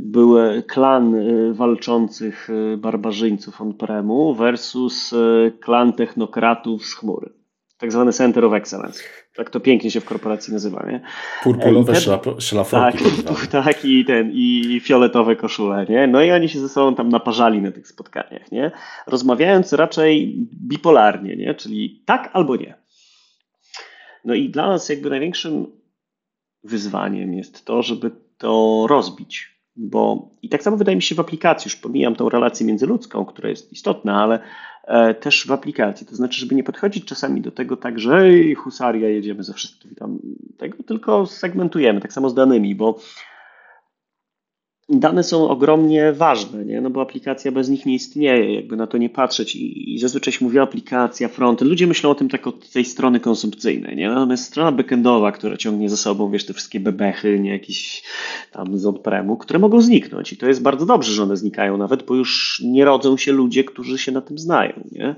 były klan y, walczących y, barbarzyńców on-premu versus y, klan technokratów z chmury. Tak zwany Center of Excellence. Tak to pięknie się w korporacji nazywa, nie? Purpurowe szlafroki. Tak, tak, i ten, i fioletowe koszule, nie? No i oni się ze sobą tam naparzali na tych spotkaniach, nie? Rozmawiając raczej bipolarnie, nie? Czyli tak albo nie. No i dla nas jakby największym wyzwaniem jest to, żeby to rozbić. Bo i tak samo wydaje mi się w aplikacji, już pomijam tą relację międzyludzką, która jest istotna, ale e, też w aplikacji. To znaczy, żeby nie podchodzić czasami do tego tak, że ej, husaria, jedziemy ze wszystkim tam tego, tylko segmentujemy, tak samo z danymi, bo dane są ogromnie ważne, nie? no bo aplikacja bez nich nie istnieje, jakby na to nie patrzeć i, i zazwyczaj się mówi aplikacja, frontend. Ludzie myślą o tym tak od tej strony konsumpcyjnej, nie? Natomiast strona backendowa, która ciągnie za sobą, wiesz, te wszystkie bebechy, nie? Jakieś tam z on-premu, które mogą zniknąć i to jest bardzo dobrze, że one znikają nawet, bo już nie rodzą się ludzie, którzy się na tym znają, nie?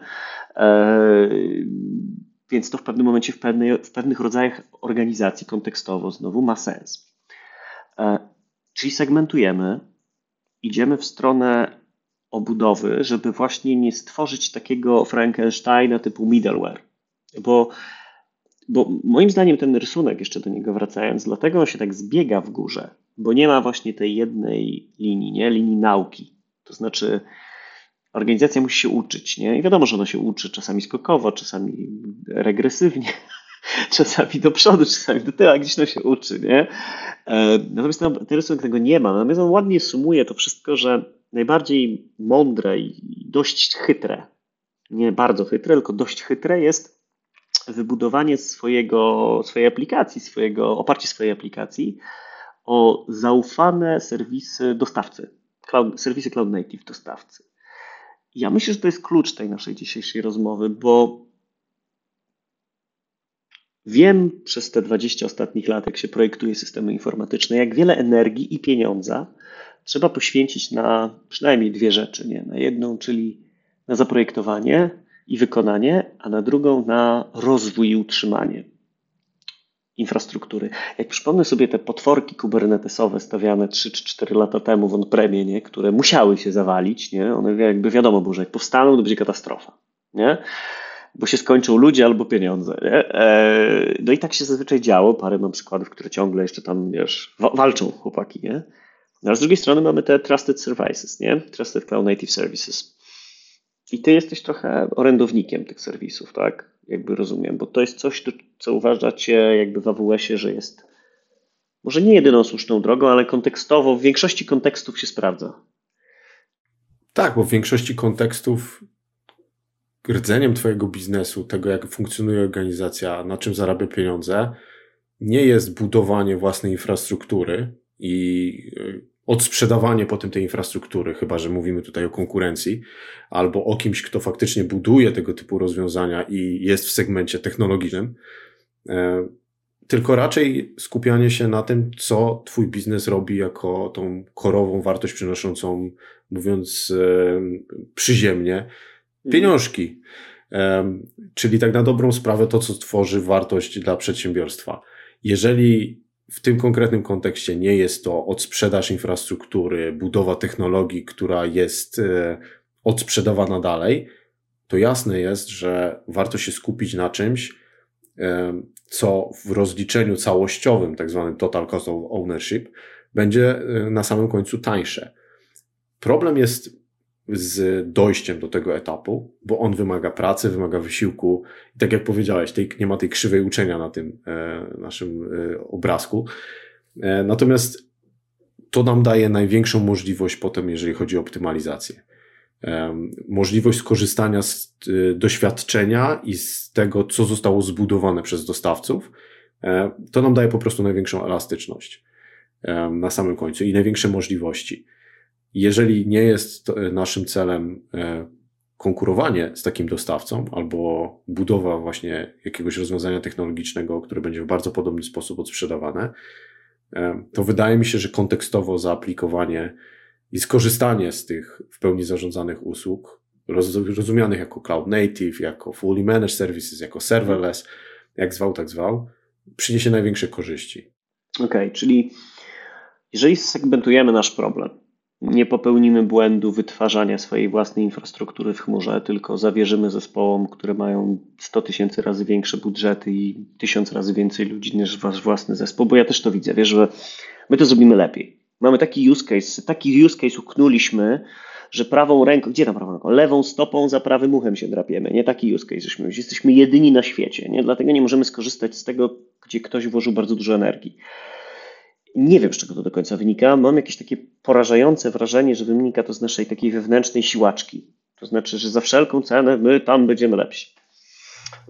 Eee, więc to w pewnym momencie w, pewnej, w pewnych rodzajach organizacji kontekstowo znowu ma sens. Eee, Czyli segmentujemy, idziemy w stronę obudowy, żeby właśnie nie stworzyć takiego Frankensteina typu middleware. Bo, bo moim zdaniem ten rysunek, jeszcze do niego wracając, dlatego on się tak zbiega w górze, bo nie ma właśnie tej jednej linii, nie? linii nauki. To znaczy, organizacja musi się uczyć, nie? I wiadomo, że ona się uczy czasami skokowo, czasami regresywnie, czasami do przodu, czasami do tyłu, gdzieś to się uczy, nie? E, natomiast ten rysunek tego nie ma. Natomiast on ładnie sumuje to wszystko, że najbardziej mądre i dość chytre, nie bardzo chytre, tylko dość chytre jest wybudowanie swojego, swojej aplikacji, swojego, oparcie swojej aplikacji o zaufane serwisy dostawcy, cloud, serwisy cloud native dostawcy. Ja myślę, że to jest klucz tej naszej dzisiejszej rozmowy, bo Wiem przez te 20 ostatnich lat, jak się projektuje systemy informatyczne, jak wiele energii i pieniądza trzeba poświęcić na przynajmniej dwie rzeczy. Nie? Na jedną, czyli na zaprojektowanie i wykonanie, a na drugą na rozwój i utrzymanie infrastruktury. Jak przypomnę sobie te potworki kubernetesowe stawiane 3 czy 4 lata temu w on-premie, nie? które musiały się zawalić, nie? one jakby wiadomo było, że jak powstaną, to będzie katastrofa. Nie? Bo się skończą ludzie albo pieniądze. Nie? E, no i tak się zazwyczaj działo. Parę mam przykładów, które ciągle jeszcze tam, wiesz, walczą chłopaki, nie? No, a z drugiej strony mamy te Trusted Services, nie? Trusted Cloud Native Services. I ty jesteś trochę orędownikiem tych serwisów, tak? Jakby rozumiem, bo to jest coś, co uważacie jakby w AWS-ie, że jest może nie jedyną słuszną drogą, ale kontekstowo, w większości kontekstów się sprawdza. Tak, bo w większości kontekstów rdzeniem Twojego biznesu, tego jak funkcjonuje organizacja, na czym zarabia pieniądze, nie jest budowanie własnej infrastruktury i y, odsprzedawanie potem tej infrastruktury, chyba że mówimy tutaj o konkurencji, albo o kimś, kto faktycznie buduje tego typu rozwiązania i jest w segmencie technologicznym, e, tylko raczej skupianie się na tym, co Twój biznes robi jako tą korową wartość przynoszącą, mówiąc e, przyziemnie, mhm. pieniążki. Czyli tak na dobrą sprawę to, co tworzy wartość dla przedsiębiorstwa. Jeżeli w tym konkretnym kontekście nie jest to odsprzedaż infrastruktury, budowa technologii, która jest e, odsprzedawana dalej, to jasne jest, że warto się skupić na czymś, e, co w rozliczeniu całościowym, tak zwanym total cost of ownership, będzie e, na samym końcu tańsze. Problem jest z dojściem do tego etapu, bo on wymaga pracy, wymaga wysiłku. I tak jak powiedziałeś, tej, nie ma tej krzywej uczenia na tym e, naszym e, obrazku. E, natomiast to nam daje największą możliwość potem, jeżeli chodzi o optymalizację. E, możliwość skorzystania z e, doświadczenia i z tego, co zostało zbudowane przez dostawców. E, to nam daje po prostu największą elastyczność na samym końcu i największe możliwości. Jeżeli nie jest naszym celem e, konkurowanie z takim dostawcą albo budowa właśnie jakiegoś rozwiązania technologicznego, które będzie w bardzo podobny sposób odsprzedawane, e, to wydaje mi się, że kontekstowo zaaplikowanie i skorzystanie z tych w pełni zarządzanych usług, rozumianych jako cloud native, jako fully managed services, jako serverless, jak zwał, tak zwał, przyniesie największe korzyści. Okej, okay, czyli jeżeli segmentujemy nasz problem, nie popełnimy błędu wytwarzania swojej własnej infrastruktury w chmurze, tylko zawierzymy zespołom, które mają 100 tysięcy razy większe budżety i tysiąc razy więcej ludzi niż wasz własny zespół, bo ja też to widzę, wiesz, że my to zrobimy lepiej. Mamy taki use case, taki use case uknuliśmy, że prawą ręką, gdzie tam prawą ręką? Lewą stopą za prawym uchem się drapiemy. Nie taki use case, żeśmy jesteśmy jedyni na świecie, nie? Dlatego nie możemy skorzystać z tego, gdzie ktoś włożył bardzo dużo energii. Nie wiem, z czego to do końca wynika. Mam jakieś takie porażające wrażenie, że wynika to z naszej takiej wewnętrznej siłaczki. To znaczy, że za wszelką cenę my tam będziemy lepsi.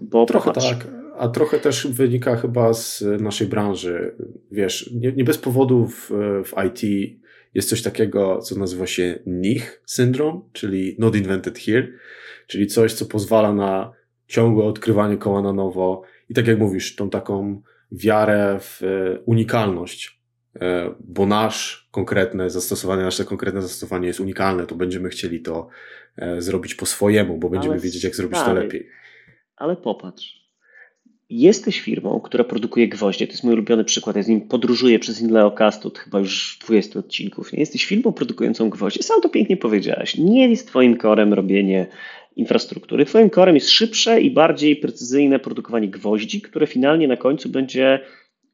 Bo trochę popatrz. tak, a trochę też wynika chyba z naszej branży. Wiesz, nie, nie bez powodu w, w IT jest coś takiego, co nazywa się NIH syndrom, czyli Not Invented Here, czyli coś, co pozwala na ciągłe odkrywanie koła na nowo i tak jak mówisz, tą taką wiarę w unikalność E, bo nasz konkretne zastosowanie, nasze konkretne zastosowanie jest unikalne, to będziemy chcieli to e, zrobić po swojemu, bo będziemy Ale wiedzieć, jak zrobić to lepiej. Ale popatrz. Jesteś firmą, która produkuje gwoździe. To jest mój ulubiony przykład. Ja z nim podróżuję przez Inleocast od chyba już 20 odcinków. Nie jesteś firmą produkującą gwoździe. Sam to pięknie powiedziałeś. Nie jest Twoim korem robienie infrastruktury. Twoim korem jest szybsze i bardziej precyzyjne produkowanie gwoździ, które finalnie na końcu będzie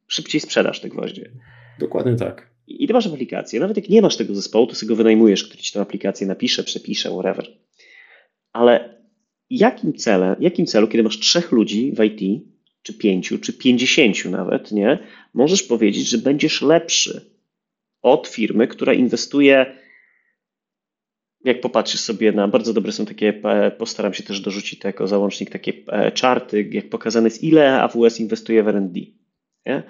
szybciej sprzedaż te gwoździe. Dokładnie tak. I ty masz aplikację. Nawet jak nie masz tego zespołu, to sobie go wynajmujesz, który ci tę aplikację napisze, przepisze, whatever. Ale jakim celem, jakim celu, kiedy masz trzech ludzi w IT, czy pięciu, czy pięćdziesięciu nawet, nie, możesz powiedzieć, że będziesz lepszy od firmy, która inwestuje jak popatrzysz sobie na, bardzo dobre są takie, e, postaram się też dorzucić to jako załącznik, takie e, czarty, jak pokazane jest, ile AWS inwestuje w R&D. Nie?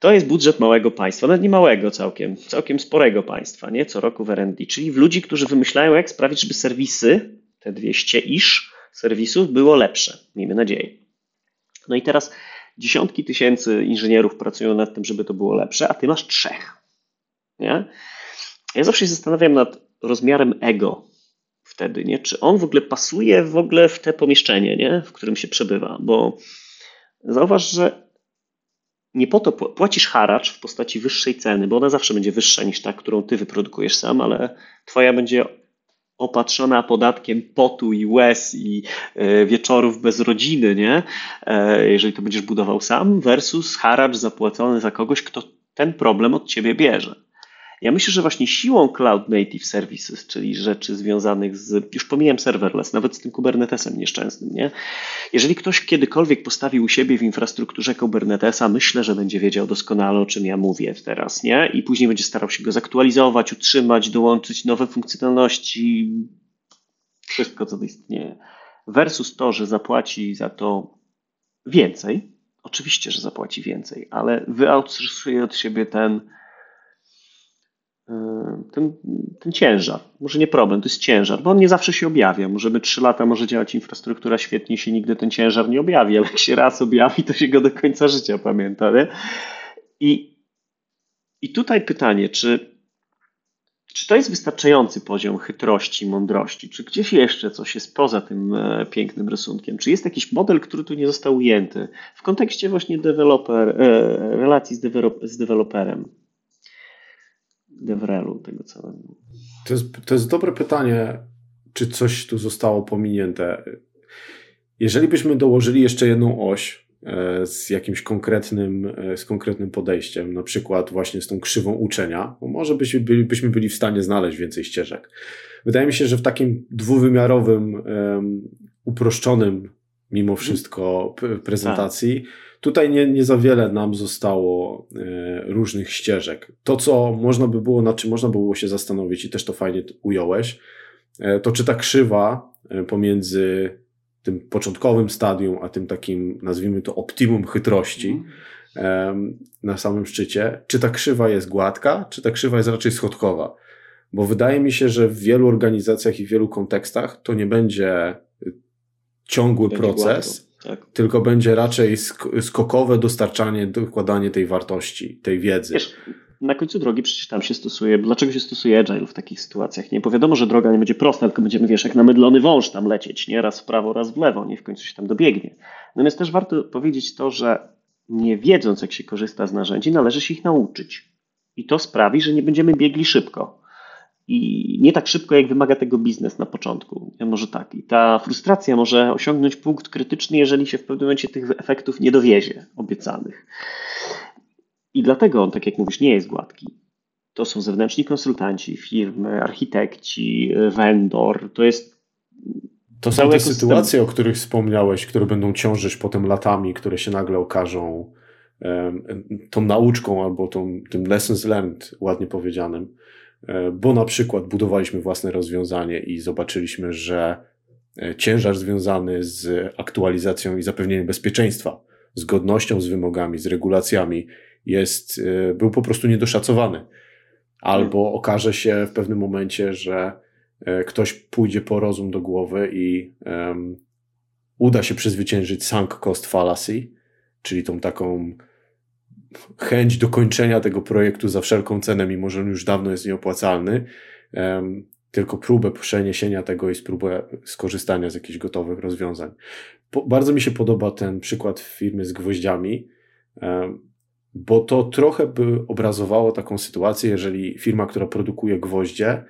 To jest budżet małego państwa, nawet nie małego całkiem, całkiem sporego państwa, nie? Co roku w R&D, czyli w ludzi, którzy wymyślają, jak sprawić, żeby serwisy, te 200 iż serwisów, było lepsze. Miejmy nadzieję. No i teraz dziesiątki tysięcy inżynierów pracują nad tym, żeby to było lepsze, a ty masz trzech. Nie? Ja zawsze się zastanawiam nad rozmiarem ego wtedy, nie? Czy on w ogóle pasuje w ogóle w te pomieszczenie, nie? w którym się przebywa, bo zauważ, że nie po to płacisz haracz w postaci wyższej ceny, bo ona zawsze będzie wyższa niż ta, którą ty wyprodukujesz sam, ale twoja będzie opatrzona podatkiem potu i łez i e, wieczorów bez rodziny, nie? E, jeżeli to będziesz budował sam, versus haracz zapłacony za kogoś, kto ten problem od ciebie bierze. Ja myślę, że właśnie siłą Cloud Native Services, czyli rzeczy związanych z, już pomijam serverless, nawet z tym Kubernetesem nieszczęsnym, nie? Jeżeli ktoś kiedykolwiek postawił u siebie w infrastrukturze Kubernetesa, myślę, że będzie wiedział doskonale, o czym ja mówię teraz, nie? I później będzie starał się go zaktualizować, utrzymać, dołączyć nowe funkcjonalności, wszystko, co istnieje. versus to, że zapłaci za to więcej, oczywiście, że zapłaci więcej, ale wyoutsourcuje od siebie ten, ten, ten ciężar. Może nie problem, to jest ciężar, bo on nie zawsze się objawia. Możemy trzy lata może działać infrastruktura świetnie, się nigdy ten ciężar nie objawi, ale jak się raz objawi, to się go do końca życia pamięta. Nie? I, I tutaj pytanie, czy czy to jest wystarczający poziom chytrości, mądrości? Czy gdzieś jeszcze coś jest poza tym e, pięknym rysunkiem? Czy jest jakiś model, który tu nie został ujęty w kontekście właśnie deweloper, e, relacji z, dewelop, z deweloperem? Devrelu tego całego. To jest, to jest dobre pytanie, czy coś tu zostało pominięte. Jeżeli byśmy dołożyli jeszcze jedną oś, E, z jakimś konkretnym, e, z konkretnym podejściem, na przykład właśnie z tą krzywą uczenia, może byśmy byli, byśmy byli w stanie znaleźć więcej ścieżek. Wydaje mi się, że w takim dwuwymiarowym, um, uproszczonym mimo wszystko prezentacji, tak. Tutaj nie, nie za wiele nam zostało e, różnych ścieżek. To, co można by było, nad czym można by było się zastanowić i też to fajnie ująłeś, e, to czy ta krzywa e, pomiędzy tym początkowym stadium, a tym takim, nazwijmy to, optimum chytrości mm. na samym szczycie, czy ta krzywa jest gładka, czy ta krzywa jest raczej schodkowa. Bo wydaje mi się, że w wielu organizacjach i w wielu kontekstach to nie będzie ciągły będzie proces, tak. tylko będzie raczej sk skokowe dostarczanie, dokładanie tej wartości, tej wiedzy. Wiesz, na końcu drogi przecież tam się stosuje, dlaczego się stosuje agile w takich sytuacjach, nie? Bo wiadomo, że droga nie będzie prosta, tylko będziemy, wiesz, jak namydlony wąż tam lecieć, nie? Raz w prawo, raz w lewo, nie? W końcu się tam dobiegnie. Natomiast też warto powiedzieć to, że nie wiedząc, jak się korzysta z narzędzi, należy się ich nauczyć. I to sprawi, że nie będziemy biegli szybko. I nie tak szybko, jak wymaga tego biznes na początku. Może tak. I ta frustracja może osiągnąć punkt krytyczny, jeżeli się w pewnym momencie tych efektów nie dowiezie obiecanych. I dlatego on, tak jak mówisz, nie jest gładki. To są zewnętrzni konsultanci, firmy, architekci, vendor. To jest. To są te sytuacje, o których wspomniałeś, które będą ciążyć potem latami, które się nagle okażą um, tą nauczką albo tą, tym lessons learned, ładnie powiedzianym. E, bo na przykład budowaliśmy własne rozwiązanie i zobaczyliśmy, że e, ciężar związany z aktualizacją i zapewnieniem bezpieczeństwa, zgodnością z wymogami, z regulacjami jest, y, był po prostu niedoszacowany. Albo hmm. okaże się w pewnym momencie, że ktoś pójdzie po rozum do głowy i um, uda się przezwyciężyć sunk cost fallacy, czyli tą taką chęć dokończenia tego projektu za wszelką cenę, mimo że on już dawno jest nieopłacalny, tylko próbę przeniesienia tego i próbę skorzystania z jakichś gotowych rozwiązań. Po, bardzo mi się podoba ten przykład firmy z gwoździami, bo to trochę by obrazowało taką sytuację, jeżeli firma, która produkuje gwoździe,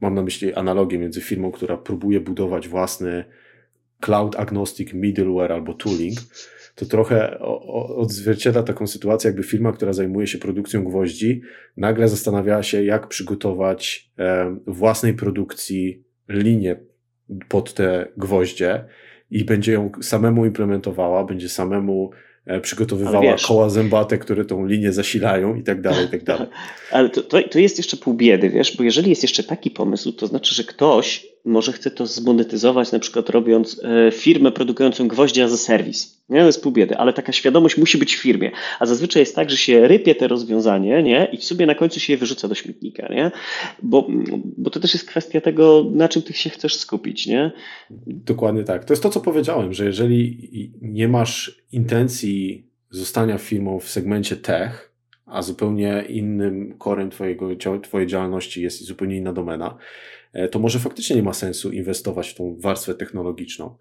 mam na myśli analogię między firmą, która próbuje budować własny cloud agnostic middleware albo tooling, to trochę odzwierciedla taką sytuację, jakby firma, która zajmuje się produkcją gwoździ, nagle zastanawiała się, jak przygotować własnej produkcji linię pod te gwoździe i będzie ją samemu implementowała, będzie samemu E, przygotowywała koła zębate, które tą linię zasilają i tak dalej, i tak dalej. Ale to, to, to jest jeszcze pół biedy, wiesz, bo jeżeli jest jeszcze taki pomysł, to znaczy, że ktoś może chce to zmonetyzować, na przykład robiąc e, firmę produkującą gwoździe za serwis. Nie, to jest pół biedy, ale taka świadomość musi być w firmie. A zazwyczaj jest tak, że się rypie te rozwiązanie nie? i w sobie na końcu się je wyrzuca do śmietnika, nie? Bo, bo to też jest kwestia tego, na czym ty się chcesz skupić. Nie? Dokładnie tak. To jest to, co powiedziałem, że jeżeli nie masz intencji zostania firmą w segmencie tech, a zupełnie innym korem twojego, twojej działalności jest zupełnie inna domena, to może faktycznie nie ma sensu inwestować w tą warstwę technologiczną.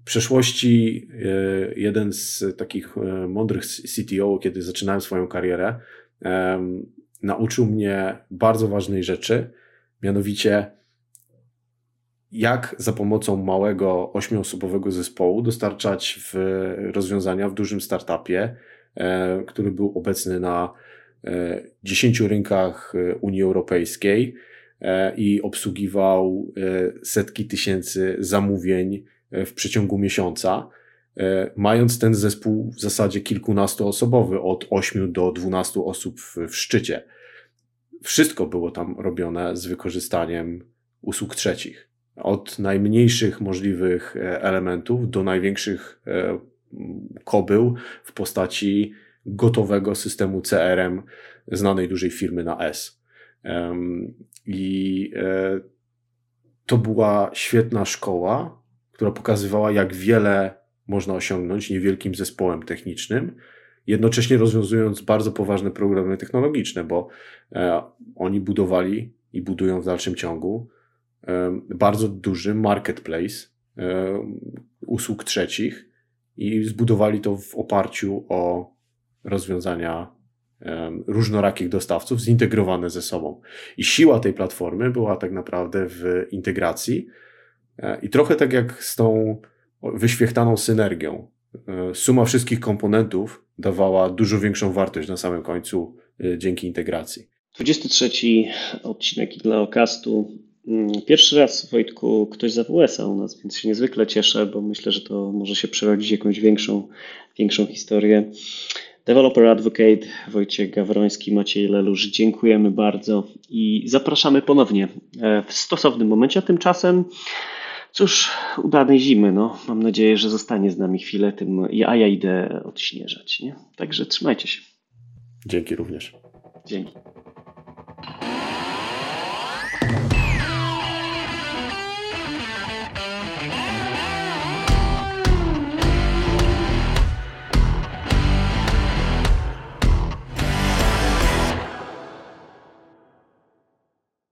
W przeszłości e, jeden z takich e, mądrych CTO, kiedy zaczynałem swoją karierę, nauczył mnie bardzo ważnej rzeczy, mianowicie jak za pomocą małego ośmioosobowego zespołu dostarczać w rozwiązania w dużym startupie, który był obecny na 10 rynkach Unii Europejskiej, E, i obsługiwał e, setki tysięcy zamówień e, w przeciągu miesiąca, mając ten zespół w zasadzie kilkunastoosobowy, od 8 do 12 osób w, szczycie. Wszystko było tam robione z wykorzystaniem usług trzecich. od najmniejszych możliwych e, elementów do największych e, kobył w postaci gotowego systemu CRM znanej dużej firmy na S. I e, to była świetna szkoła, która pokazywała, jak wiele można osiągnąć niewielkim zespołem technicznym, jednocześnie rozwiązując bardzo poważne problemy technologiczne, bo oni budowali i budują w dalszym ciągu bardzo duży marketplace usług trzecich i zbudowali to w oparciu o rozwiązania różnorakich dostawców zintegrowane ze sobą. I siła tej platformy była tak naprawdę w integracji e, i trochę tak jak z tą wyświechtaną synergią. E, suma wszystkich komponentów dawała dużo większą wartość na samym końcu e, dzięki integracji. 23 odcinek Igleocastu. Mm, pierwszy raz, Wojtku, ktoś z AWS-a u nas, więc się niezwykle cieszę, bo myślę, że to może się przerodzić w jakąś większą, większą historię. Developer Advocate, Wojciech Gawroński, Maciej Lelusz, dziękujemy bardzo i zapraszamy ponownie e, w stosownym momencie, a tymczasem cóż, udanej zimy, no. Mam nadzieję, że zostanie z nami chwilę, tym, a ja idę odśnieżać, nie? Także trzymajcie się. Dzięki również. Dzięki.